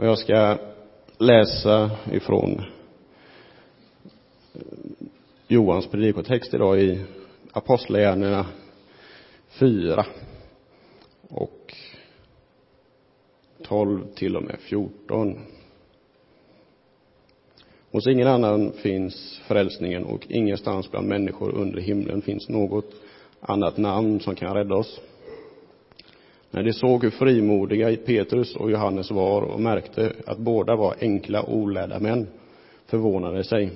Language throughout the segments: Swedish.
Och jag ska läsa ifrån Johans predikotext idag i Apostlagärningarna 4 och 12 till och med 14. Hos ingen annan finns frälsningen och ingenstans bland människor under himlen finns något annat namn som kan rädda oss. När de såg hur frimodiga Petrus och Johannes var och märkte att båda var enkla olärda män förvånade sig.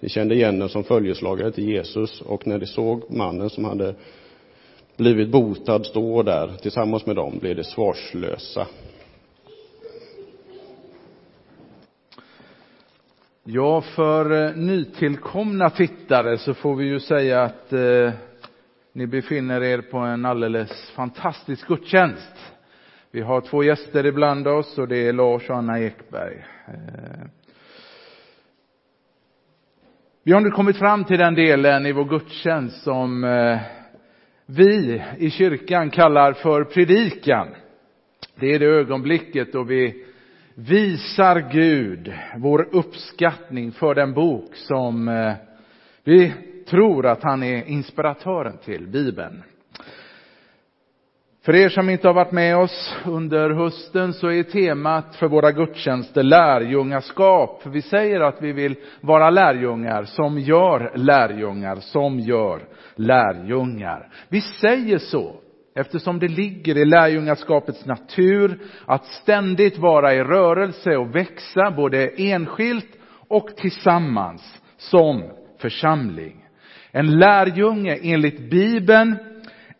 De kände igen dem som följeslagare till Jesus och när de såg mannen som hade blivit botad stå där tillsammans med dem blev de svarslösa. Ja, för eh, nytillkomna tittare så får vi ju säga att eh, ni befinner er på en alldeles fantastisk gudstjänst. Vi har två gäster ibland oss och det är Lars och Anna Ekberg. Eh. Vi har nu kommit fram till den delen i vår gudstjänst som eh, vi i kyrkan kallar för predikan. Det är det ögonblicket då vi visar Gud vår uppskattning för den bok som eh, vi tror att han är inspiratören till, Bibeln. För er som inte har varit med oss under hösten så är temat för våra gudstjänster lärjungaskap. Vi säger att vi vill vara lärjungar som gör lärjungar som gör lärjungar. Vi säger så eftersom det ligger i lärjungaskapets natur att ständigt vara i rörelse och växa både enskilt och tillsammans som församling. En lärjunge enligt Bibeln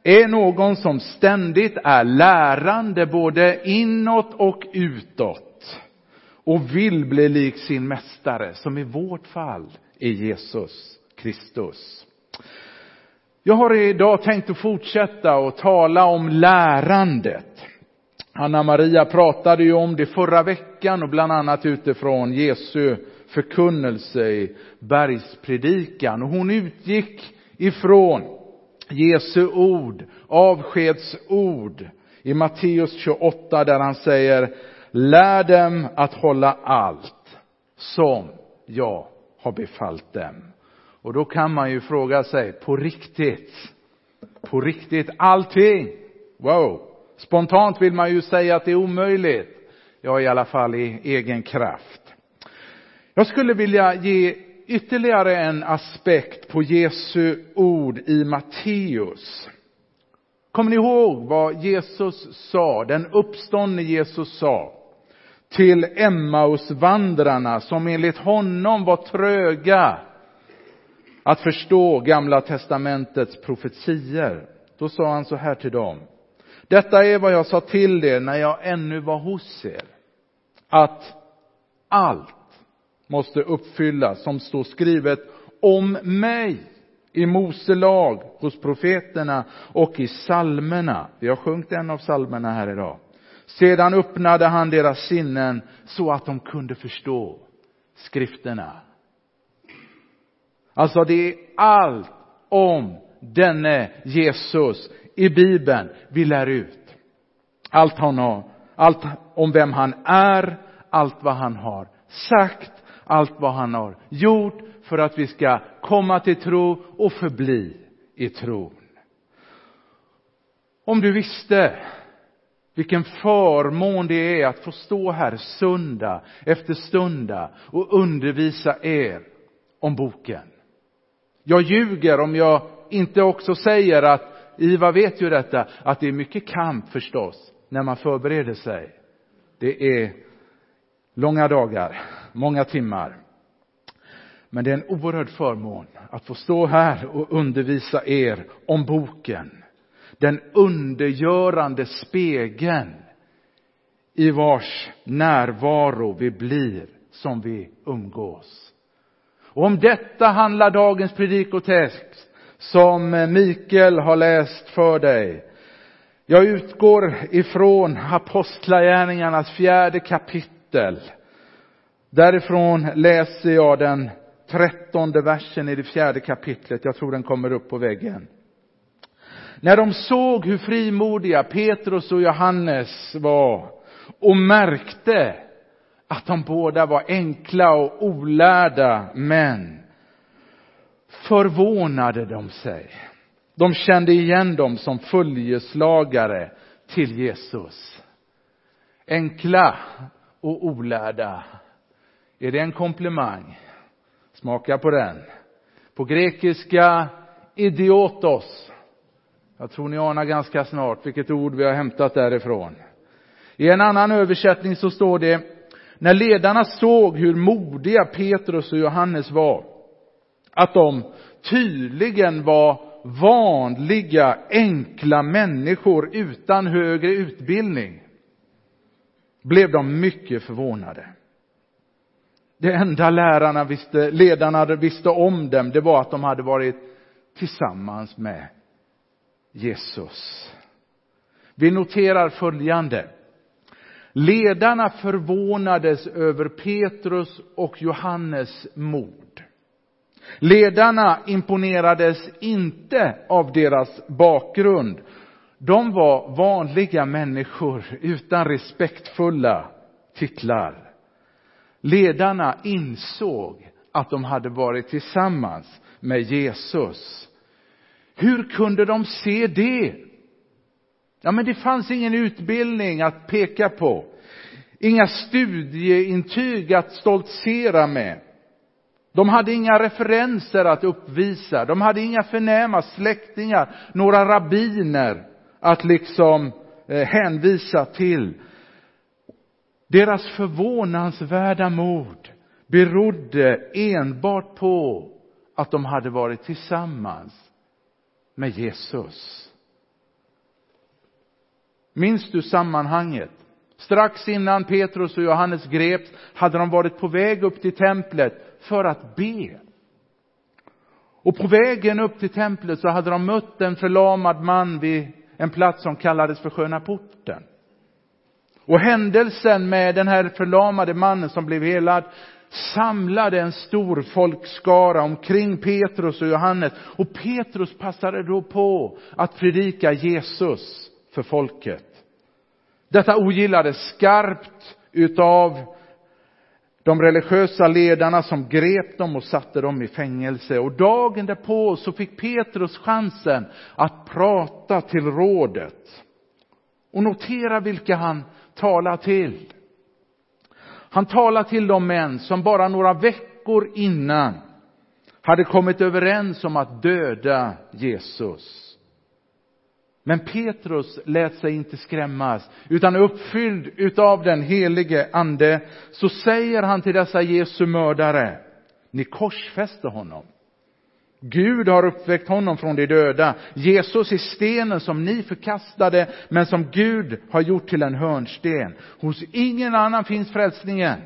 är någon som ständigt är lärande både inåt och utåt och vill bli lik sin mästare, som i vårt fall är Jesus Kristus. Jag har idag tänkt att fortsätta och tala om lärandet. Anna Maria pratade ju om det förra veckan och bland annat utifrån Jesu förkunnelse i bergspredikan. Och hon utgick ifrån Jesu ord, avskedsord i Matteus 28 där han säger Lär dem att hålla allt som jag har befallt dem. Och då kan man ju fråga sig, på riktigt? På riktigt allting? Wow! Spontant vill man ju säga att det är omöjligt. Ja, i alla fall i egen kraft. Jag skulle vilja ge ytterligare en aspekt på Jesu ord i Matteus. Kommer ni ihåg vad Jesus sa, den uppståndne Jesus sa till Emmausvandrarna som enligt honom var tröga att förstå Gamla testamentets profetier. Då sa han så här till dem. Detta är vad jag sa till er när jag ännu var hos er. Att allt måste uppfyllas som står skrivet om mig i Mose lag, hos profeterna och i salmerna. Vi har sjungit en av salmerna här idag. Sedan öppnade han deras sinnen så att de kunde förstå skrifterna. Alltså det är allt om denne Jesus i Bibeln vi lär ut. Allt, han har, allt om vem han är, allt vad han har sagt, allt vad han har gjort för att vi ska komma till tro och förbli i tron. Om du visste vilken förmån det är att få stå här söndag efter söndag och undervisa er om boken. Jag ljuger om jag inte också säger att Iva vet ju detta, att det är mycket kamp förstås när man förbereder sig. Det är långa dagar, många timmar. Men det är en oerhörd förmån att få stå här och undervisa er om boken. Den undergörande spegeln i vars närvaro vi blir som vi umgås. Och om detta handlar dagens predikotext som Mikael har läst för dig. Jag utgår ifrån Apostlagärningarnas fjärde kapitel. Därifrån läser jag den trettonde versen i det fjärde kapitlet. Jag tror den kommer upp på väggen. När de såg hur frimodiga Petrus och Johannes var och märkte att de båda var enkla och olärda män förvånade de sig. De kände igen dem som följeslagare till Jesus. Enkla och olärda. Är det en komplimang? Smaka på den. På grekiska idiotos. Jag tror ni anar ganska snart vilket ord vi har hämtat därifrån. I en annan översättning så står det, när ledarna såg hur modiga Petrus och Johannes var, att de tydligen var vanliga, enkla människor utan högre utbildning, blev de mycket förvånade. Det enda lärarna visste, ledarna visste om dem, det var att de hade varit tillsammans med Jesus. Vi noterar följande. Ledarna förvånades över Petrus och Johannes mod. Ledarna imponerades inte av deras bakgrund. De var vanliga människor utan respektfulla titlar. Ledarna insåg att de hade varit tillsammans med Jesus. Hur kunde de se det? Ja, men det fanns ingen utbildning att peka på. Inga studieintyg att stoltsera med. De hade inga referenser att uppvisa. De hade inga förnäma släktingar, några rabbiner att liksom eh, hänvisa till. Deras förvånansvärda mod berodde enbart på att de hade varit tillsammans med Jesus. Minns du sammanhanget? Strax innan Petrus och Johannes greps hade de varit på väg upp till templet för att be. Och på vägen upp till templet så hade de mött en förlamad man vid en plats som kallades för Sköna porten. Och händelsen med den här förlamade mannen som blev helad samlade en stor folkskara omkring Petrus och Johannes. Och Petrus passade då på att predika Jesus för folket. Detta ogillades skarpt utav de religiösa ledarna som grep dem och satte dem i fängelse. Och dagen därpå så fick Petrus chansen att prata till rådet. Och notera vilka han talar till. Han talar till de män som bara några veckor innan hade kommit överens om att döda Jesus. Men Petrus lät sig inte skrämmas, utan uppfylld utav den helige ande, så säger han till dessa Jesu mördare, ni korsfäste honom. Gud har uppväckt honom från de döda. Jesus är stenen som ni förkastade, men som Gud har gjort till en hörnsten. Hos ingen annan finns frälsningen.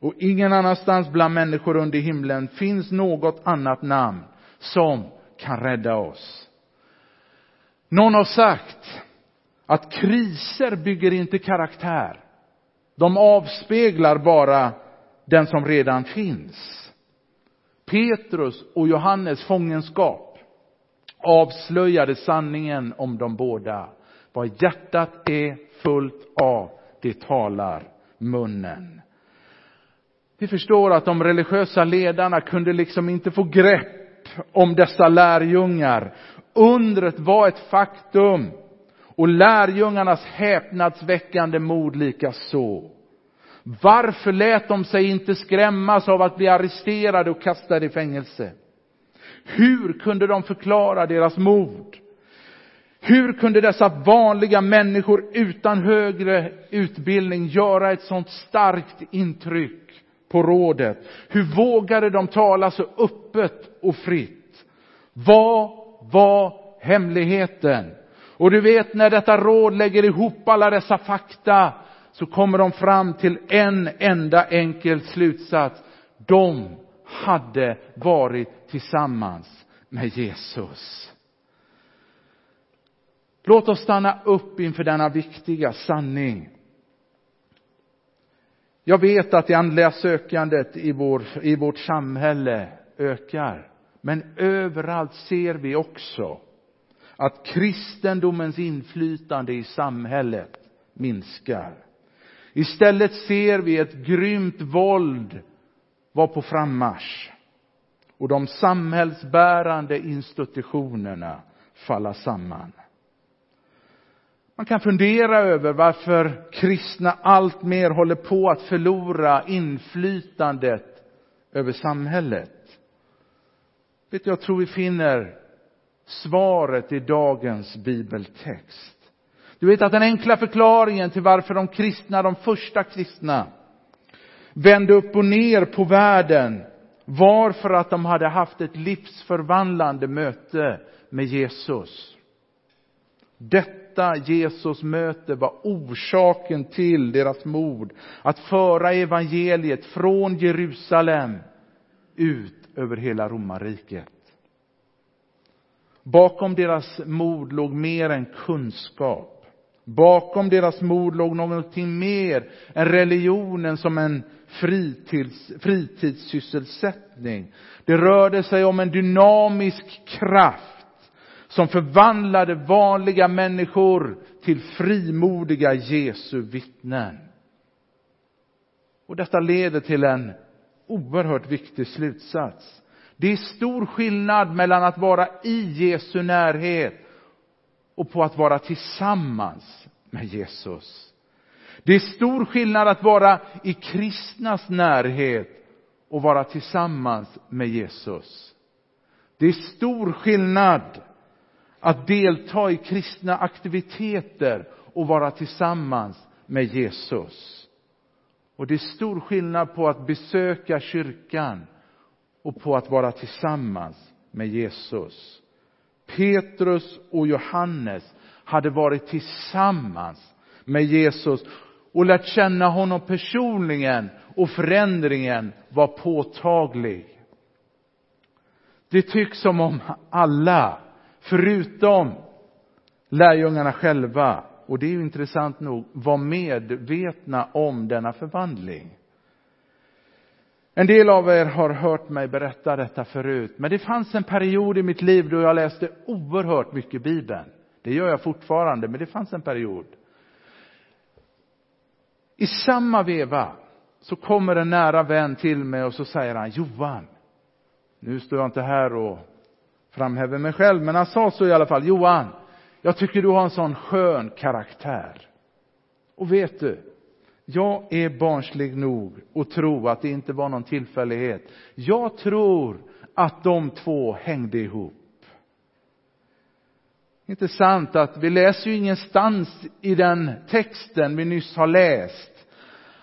Och ingen annanstans bland människor under himlen finns något annat namn som kan rädda oss. Någon har sagt att kriser bygger inte karaktär. De avspeglar bara den som redan finns. Petrus och Johannes fångenskap avslöjade sanningen om de båda. Vad hjärtat är fullt av, det talar munnen. Vi förstår att de religiösa ledarna kunde liksom inte få grepp om dessa lärjungar. Undret var ett faktum och lärjungarnas häpnadsväckande mod lika så. Varför lät de sig inte skrämmas av att bli arresterade och kastade i fängelse? Hur kunde de förklara deras mod? Hur kunde dessa vanliga människor utan högre utbildning göra ett sådant starkt intryck på rådet? Hur vågade de tala så öppet och fritt? Vad var hemligheten? Och du vet när detta råd lägger ihop alla dessa fakta så kommer de fram till en enda enkel slutsats. De hade varit tillsammans med Jesus. Låt oss stanna upp inför denna viktiga sanning. Jag vet att det andliga sökandet i, vår, i vårt samhälle ökar. Men överallt ser vi också att kristendomens inflytande i samhället minskar. Istället ser vi ett grymt våld vara på frammarsch och de samhällsbärande institutionerna falla samman. Man kan fundera över varför kristna allt mer håller på att förlora inflytandet över samhället. Vet du, jag tror vi finner svaret i dagens bibeltext. Du vet att den enkla förklaringen till varför de kristna, de första kristna, vände upp och ner på världen var för att de hade haft ett livsförvandlande möte med Jesus. Detta Jesus möte var orsaken till deras mod att föra evangeliet från Jerusalem ut över hela romarriket. Bakom deras mod låg mer än kunskap. Bakom deras mod låg någonting mer än religionen som en fritids, fritidssysselsättning. Det rörde sig om en dynamisk kraft som förvandlade vanliga människor till frimodiga Jesu vittnen. Och detta leder till en oerhört viktig slutsats. Det är stor skillnad mellan att vara i Jesu närhet och på att vara tillsammans med Jesus. Det är stor skillnad att vara i kristnas närhet och vara tillsammans med Jesus. Det är stor skillnad att delta i kristna aktiviteter och vara tillsammans med Jesus. Och det är stor skillnad på att besöka kyrkan och på att vara tillsammans med Jesus. Petrus och Johannes hade varit tillsammans med Jesus och lärt känna honom personligen och förändringen var påtaglig. Det tycks som om alla, förutom lärjungarna själva, och det är ju intressant nog, var medvetna om denna förvandling. En del av er har hört mig berätta detta förut, men det fanns en period i mitt liv då jag läste oerhört mycket Bibeln. Det gör jag fortfarande, men det fanns en period. I samma veva så kommer en nära vän till mig och så säger han, Johan, nu står jag inte här och framhäver mig själv, men han sa så i alla fall, Johan, jag tycker du har en sån skön karaktär. Och vet du, jag är barnslig nog att tro att det inte var någon tillfällighet. Jag tror att de två hängde ihop. Intressant att vi läser ju ingenstans i den texten vi nyss har läst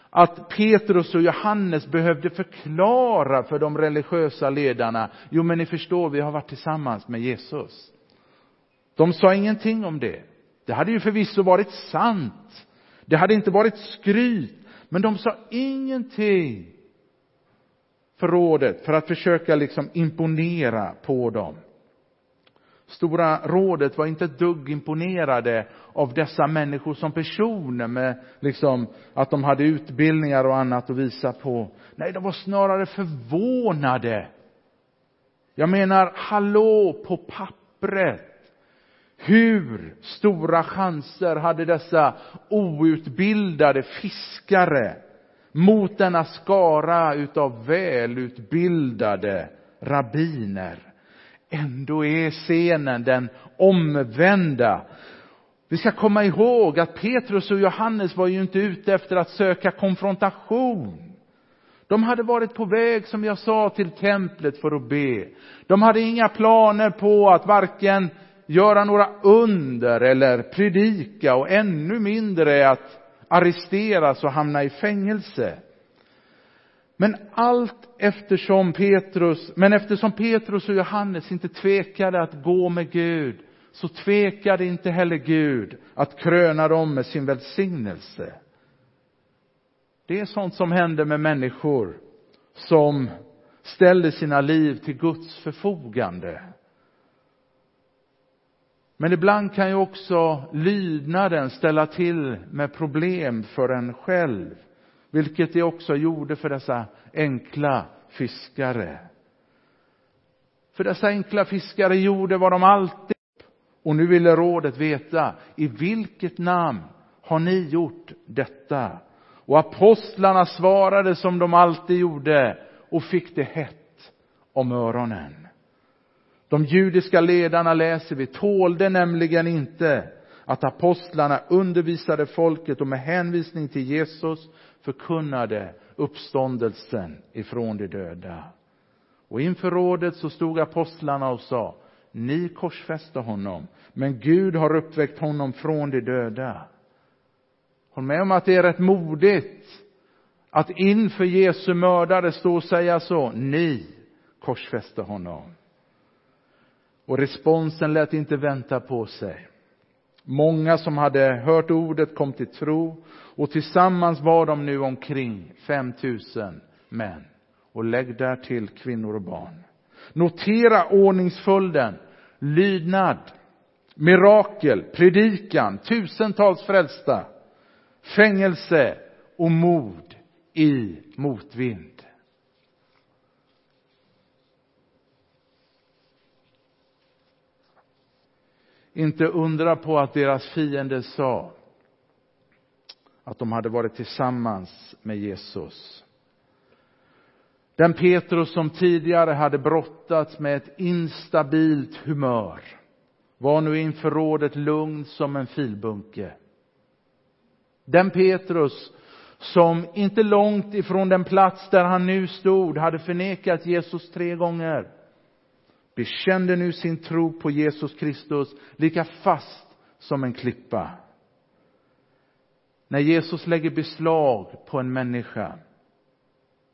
att Petrus och Johannes behövde förklara för de religiösa ledarna, jo men ni förstår, vi har varit tillsammans med Jesus. De sa ingenting om det. Det hade ju förvisso varit sant. Det hade inte varit skryt, men de sa ingenting för rådet för att försöka liksom imponera på dem. Stora rådet var inte ett dugg imponerade av dessa människor som personer med liksom att de hade utbildningar och annat att visa på. Nej, de var snarare förvånade. Jag menar, hallå på pappret. Hur stora chanser hade dessa outbildade fiskare mot denna skara utav välutbildade rabbiner? Ändå är scenen den omvända. Vi ska komma ihåg att Petrus och Johannes var ju inte ute efter att söka konfrontation. De hade varit på väg, som jag sa, till templet för att be. De hade inga planer på att varken göra några under eller predika och ännu mindre att arresteras och hamna i fängelse. Men allt eftersom Petrus, men eftersom Petrus och Johannes inte tvekade att gå med Gud, så tvekade inte heller Gud att kröna dem med sin välsignelse. Det är sånt som händer med människor som ställer sina liv till Guds förfogande. Men ibland kan ju också lydnaden ställa till med problem för en själv. Vilket det också gjorde för dessa enkla fiskare. För dessa enkla fiskare gjorde vad de alltid och nu ville rådet veta, i vilket namn har ni gjort detta? Och apostlarna svarade som de alltid gjorde och fick det hett om öronen. De judiska ledarna, läser vi, tålde nämligen inte att apostlarna undervisade folket och med hänvisning till Jesus förkunnade uppståndelsen ifrån de döda. Och inför rådet så stod apostlarna och sa, ni korsfäste honom, men Gud har uppväckt honom från de döda. Håll med om att det är rätt modigt att inför Jesu mördare stå och säga så, ni korsfäste honom. Och responsen lät inte vänta på sig. Många som hade hört ordet kom till tro och tillsammans var de nu omkring 5000 män. Och lägg där till kvinnor och barn. Notera ordningsföljden. Lydnad, mirakel, predikan, tusentals frälsta, fängelse och mod i motvind. Inte undra på att deras fiender sa att de hade varit tillsammans med Jesus. Den Petrus som tidigare hade brottats med ett instabilt humör var nu inför rådet lugn som en filbunke. Den Petrus som inte långt ifrån den plats där han nu stod hade förnekat Jesus tre gånger bekände nu sin tro på Jesus Kristus lika fast som en klippa. När Jesus lägger beslag på en människa,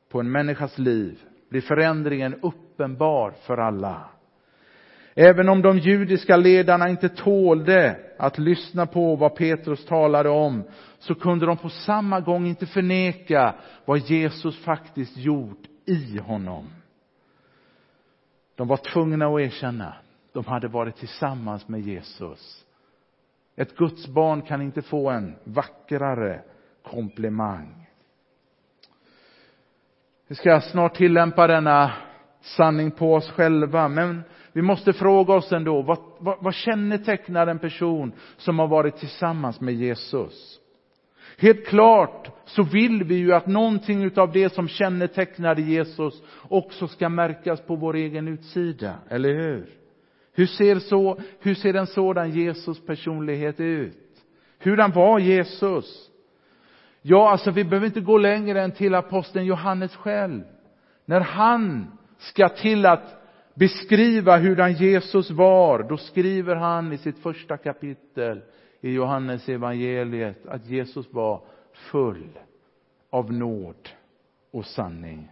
på en människas liv, blir förändringen uppenbar för alla. Även om de judiska ledarna inte tålde att lyssna på vad Petrus talade om, så kunde de på samma gång inte förneka vad Jesus faktiskt gjort i honom. De var tvungna att erkänna, de hade varit tillsammans med Jesus. Ett Guds barn kan inte få en vackrare komplimang. Vi ska snart tillämpa denna sanning på oss själva, men vi måste fråga oss ändå, vad, vad, vad kännetecknar en person som har varit tillsammans med Jesus? Helt klart så vill vi ju att någonting av det som kännetecknade Jesus också ska märkas på vår egen utsida, eller hur? Hur ser, så, hur ser en sådan Jesus personlighet ut? Hurdan var Jesus? Ja, alltså vi behöver inte gå längre än till aposteln Johannes själv. När han ska till att beskriva hurdan Jesus var, då skriver han i sitt första kapitel i Johannes evangeliet att Jesus var full av nåd och sanning.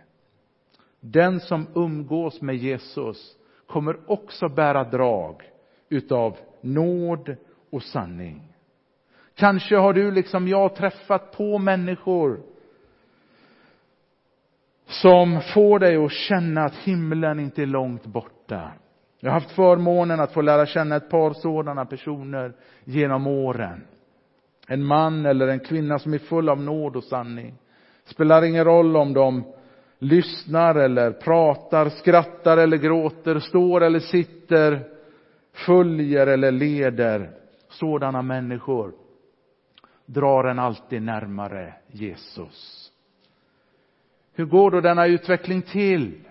Den som umgås med Jesus kommer också bära drag utav nåd och sanning. Kanske har du liksom jag träffat på människor som får dig att känna att himlen inte är långt borta. Jag har haft förmånen att få lära känna ett par sådana personer genom åren. En man eller en kvinna som är full av nåd och sanning. Spelar ingen roll om de lyssnar eller pratar, skrattar eller gråter, står eller sitter, följer eller leder. Sådana människor drar en alltid närmare Jesus. Hur går då denna utveckling till?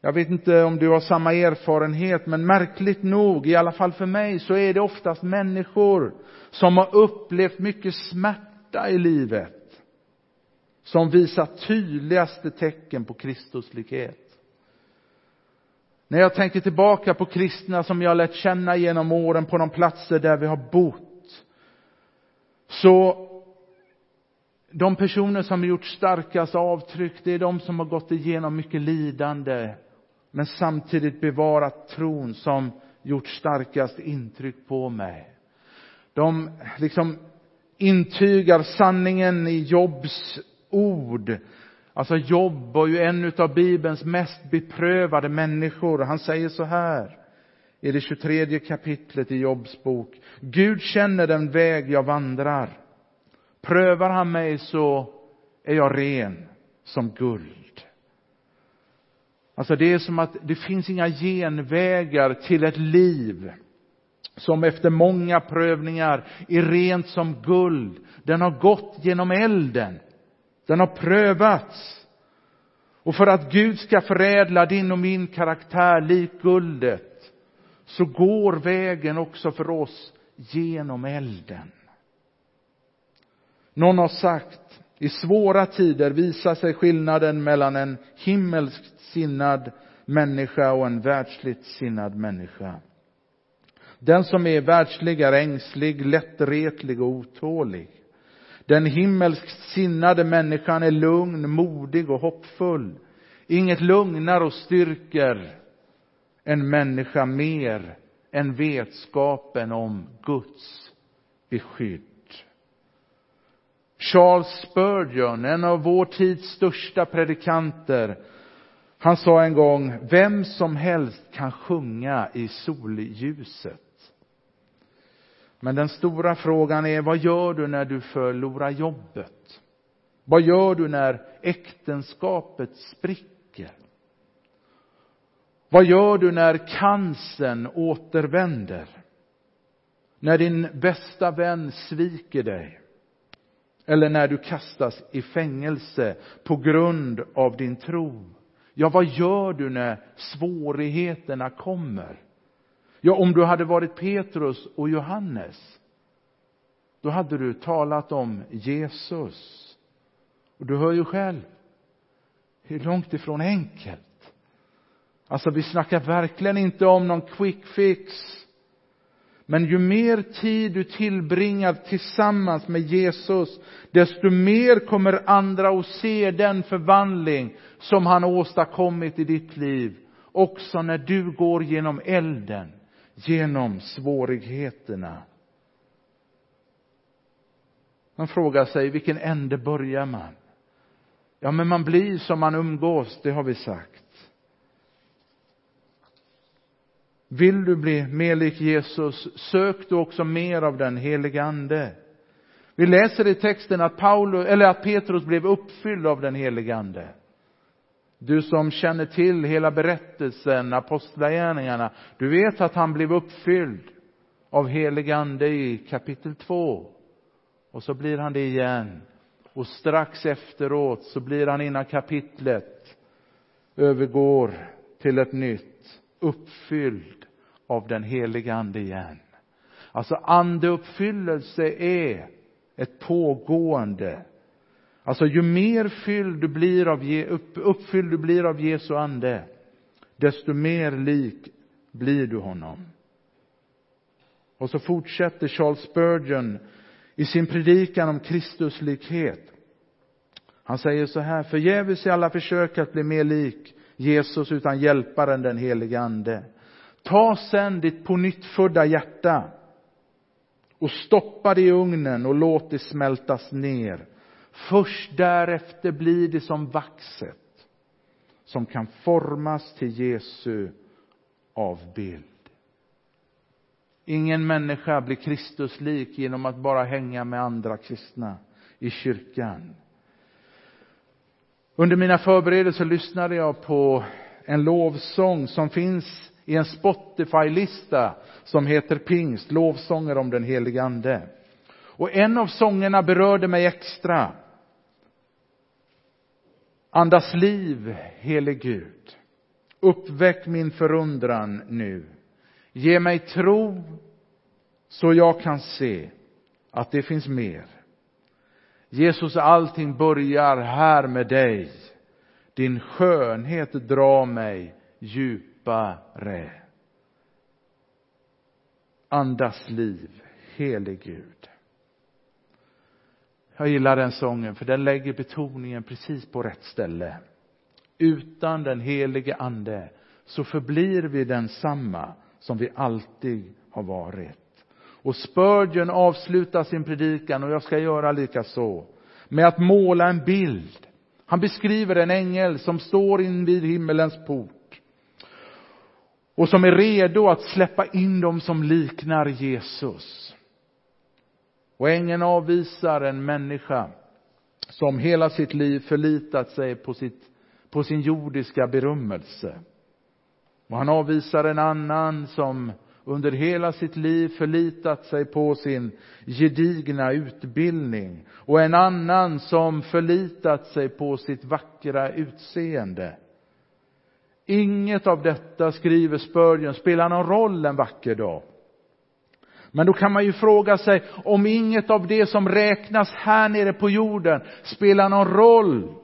Jag vet inte om du har samma erfarenhet, men märkligt nog, i alla fall för mig, så är det oftast människor som har upplevt mycket smärta i livet som visar tydligaste tecken på Kristuslikhet. När jag tänker tillbaka på kristna som jag lärt känna genom åren på de platser där vi har bott, så de personer som gjort starkast avtryck, det är de som har gått igenom mycket lidande, men samtidigt bevarat tron som gjort starkast intryck på mig. De liksom intygar sanningen i Jobs ord. Alltså Jobb var ju en av Bibelns mest beprövade människor. Han säger så här i det 23 kapitlet i Jobs bok. Gud känner den väg jag vandrar. Prövar han mig så är jag ren som guld. Alltså det är som att det finns inga genvägar till ett liv som efter många prövningar är rent som guld. Den har gått genom elden. Den har prövats. Och för att Gud ska förädla din och min karaktär lik guldet så går vägen också för oss genom elden. Någon har sagt, i svåra tider visar sig skillnaden mellan en himmelskt sinnad människa och en världsligt sinnad människa. Den som är världslig är ängslig, lättretlig och otålig. Den himmelskt sinnade människan är lugn, modig och hoppfull. Inget lugnar och styrker en människa mer än vetskapen om Guds beskydd. Charles Spurgeon, en av vår tids största predikanter, han sa en gång, vem som helst kan sjunga i solljuset. Men den stora frågan är, vad gör du när du förlorar jobbet? Vad gör du när äktenskapet spricker? Vad gör du när cancern återvänder? När din bästa vän sviker dig? Eller när du kastas i fängelse på grund av din tro? Ja, vad gör du när svårigheterna kommer? Ja, om du hade varit Petrus och Johannes, då hade du talat om Jesus. Och du hör ju själv det är långt ifrån enkelt. Alltså, vi snackar verkligen inte om någon quick fix. Men ju mer tid du tillbringar tillsammans med Jesus, desto mer kommer andra att se den förvandling som han åstadkommit i ditt liv. Också när du går genom elden, genom svårigheterna. Man frågar sig, vilken ände börjar man? Ja, men man blir som man umgås, det har vi sagt. Vill du bli mer lik Jesus, sök du också mer av den helige Ande. Vi läser i texten att, Paulus, eller att Petrus blev uppfylld av den helige Ande. Du som känner till hela berättelsen, apostlagärningarna, du vet att han blev uppfylld av helig ande i kapitel 2. Och så blir han det igen. Och strax efteråt så blir han innan kapitlet övergår till ett nytt, uppfylld av den heliga ande igen. Alltså andeuppfyllelse är ett pågående. Alltså ju mer fylld du blir av, uppfylld du blir av Jesu ande, desto mer lik blir du honom. Och så fortsätter Charles Spurgeon i sin predikan om Kristuslikhet. Han säger så här, förgäves i alla försök att bli mer lik Jesus utan hjälparen den helige Ande. Ta sen ditt på nytt födda hjärta och stoppa det i ugnen och låt det smältas ner. Först därefter blir det som vaxet som kan formas till Jesu avbild. Ingen människa blir Kristuslik genom att bara hänga med andra kristna i kyrkan. Under mina förberedelser lyssnade jag på en lovsång som finns i en Spotify-lista som heter Pingst, lovsånger om den helige Ande. Och en av sångerna berörde mig extra. Andas liv, helig Gud. Uppväck min förundran nu. Ge mig tro så jag kan se att det finns mer. Jesus, allting börjar här med dig. Din skönhet drar mig djupare. Andas liv, helig Gud. Jag gillar den sången för den lägger betoningen precis på rätt ställe. Utan den helige ande så förblir vi densamma som vi alltid har varit. Och Spurgeon avslutar sin predikan, och jag ska göra lika så, med att måla en bild. Han beskriver en ängel som står invid himmelens port och som är redo att släppa in dem som liknar Jesus. Och ängeln avvisar en människa som hela sitt liv förlitat sig på, sitt, på sin jordiska berömmelse. Och han avvisar en annan som under hela sitt liv förlitat sig på sin gedigna utbildning och en annan som förlitat sig på sitt vackra utseende. Inget av detta, skriver Spurgeon, spelar någon roll en vacker dag. Men då kan man ju fråga sig, om inget av det som räknas här nere på jorden spelar någon roll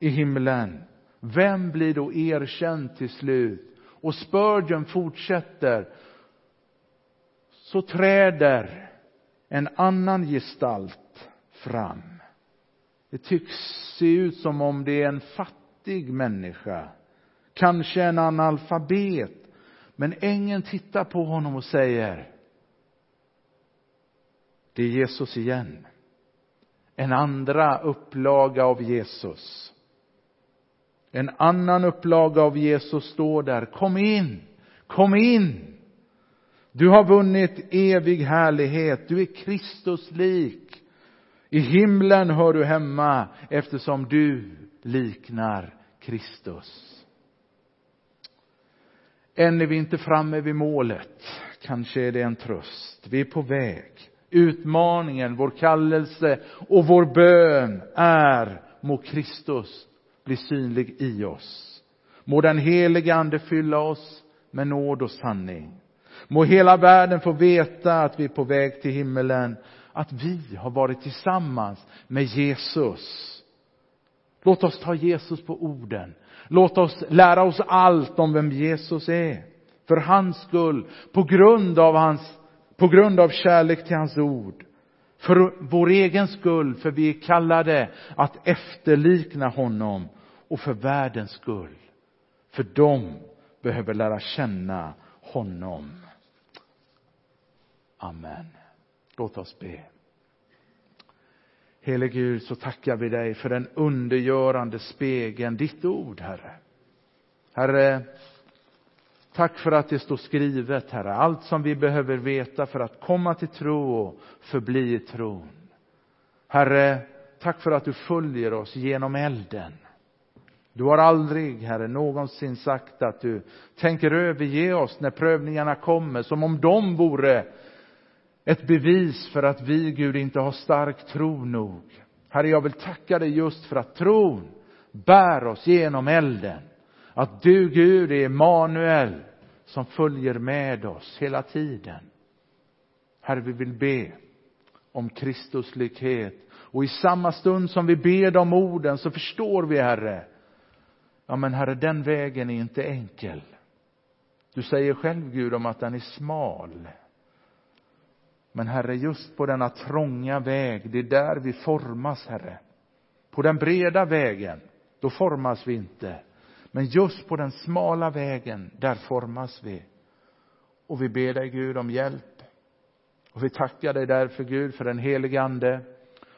i himlen, vem blir då erkänd till slut? Och Spurgeon fortsätter. Så träder en annan gestalt fram. Det tycks se ut som om det är en fattig människa. Kanske en analfabet. Men ängeln tittar på honom och säger det är Jesus igen. En andra upplaga av Jesus. En annan upplaga av Jesus står där. Kom in! Kom in! Du har vunnit evig härlighet. Du är Kristus lik. I himlen hör du hemma eftersom du liknar Kristus. Än är vi inte framme vid målet. Kanske är det en tröst. Vi är på väg. Utmaningen, vår kallelse och vår bön är må Kristus bli synlig i oss. Må den helige Ande fylla oss med nåd och sanning. Må hela världen få veta att vi är på väg till himmelen, att vi har varit tillsammans med Jesus. Låt oss ta Jesus på orden. Låt oss lära oss allt om vem Jesus är. För hans skull, på grund av hans, på grund av kärlek till hans ord. För vår egen skull, för vi är kallade att efterlikna honom och för världens skull. För de behöver lära känna honom. Amen. Låt oss be. Helig Gud, så tackar vi dig för den undergörande spegeln, ditt ord, Herre. Herre, tack för att det står skrivet, Herre, allt som vi behöver veta för att komma till tro och förbli i tron. Herre, tack för att du följer oss genom elden. Du har aldrig, Herre, någonsin sagt att du tänker överge oss när prövningarna kommer, som om de vore ett bevis för att vi, Gud, inte har stark tro nog. Herre, jag vill tacka dig just för att tron bär oss genom elden. Att du, Gud, är Emanuel som följer med oss hela tiden. Herre, vi vill be om Kristuslikhet. Och i samma stund som vi ber de orden så förstår vi, Herre, ja men Herre, den vägen är inte enkel. Du säger själv, Gud, om att den är smal. Men Herre, just på denna trånga väg, det är där vi formas, Herre. På den breda vägen, då formas vi inte. Men just på den smala vägen, där formas vi. Och vi ber dig, Gud, om hjälp. Och vi tackar dig därför, Gud, för den helige Ande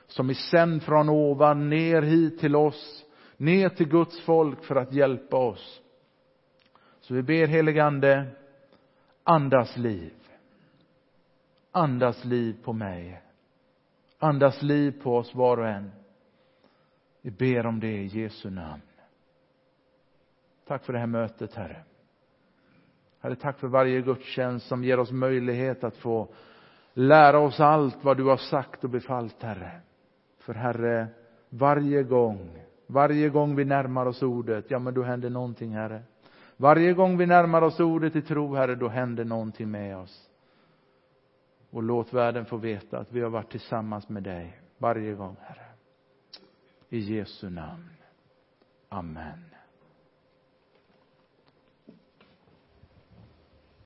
som är sänd från ovan ner hit till oss, ner till Guds folk för att hjälpa oss. Så vi ber, heligande, andas liv. Andas liv på mig. Andas liv på oss var och en. Vi ber om det i Jesu namn. Tack för det här mötet, Herre. Herre, tack för varje gudstjänst som ger oss möjlighet att få lära oss allt vad du har sagt och befallt, Herre. För Herre, varje gång, varje gång vi närmar oss ordet, ja men då händer någonting, Herre. Varje gång vi närmar oss ordet i tro, Herre, då händer någonting med oss. Och låt världen få veta att vi har varit tillsammans med dig varje gång, Herre. I Jesu namn. Amen.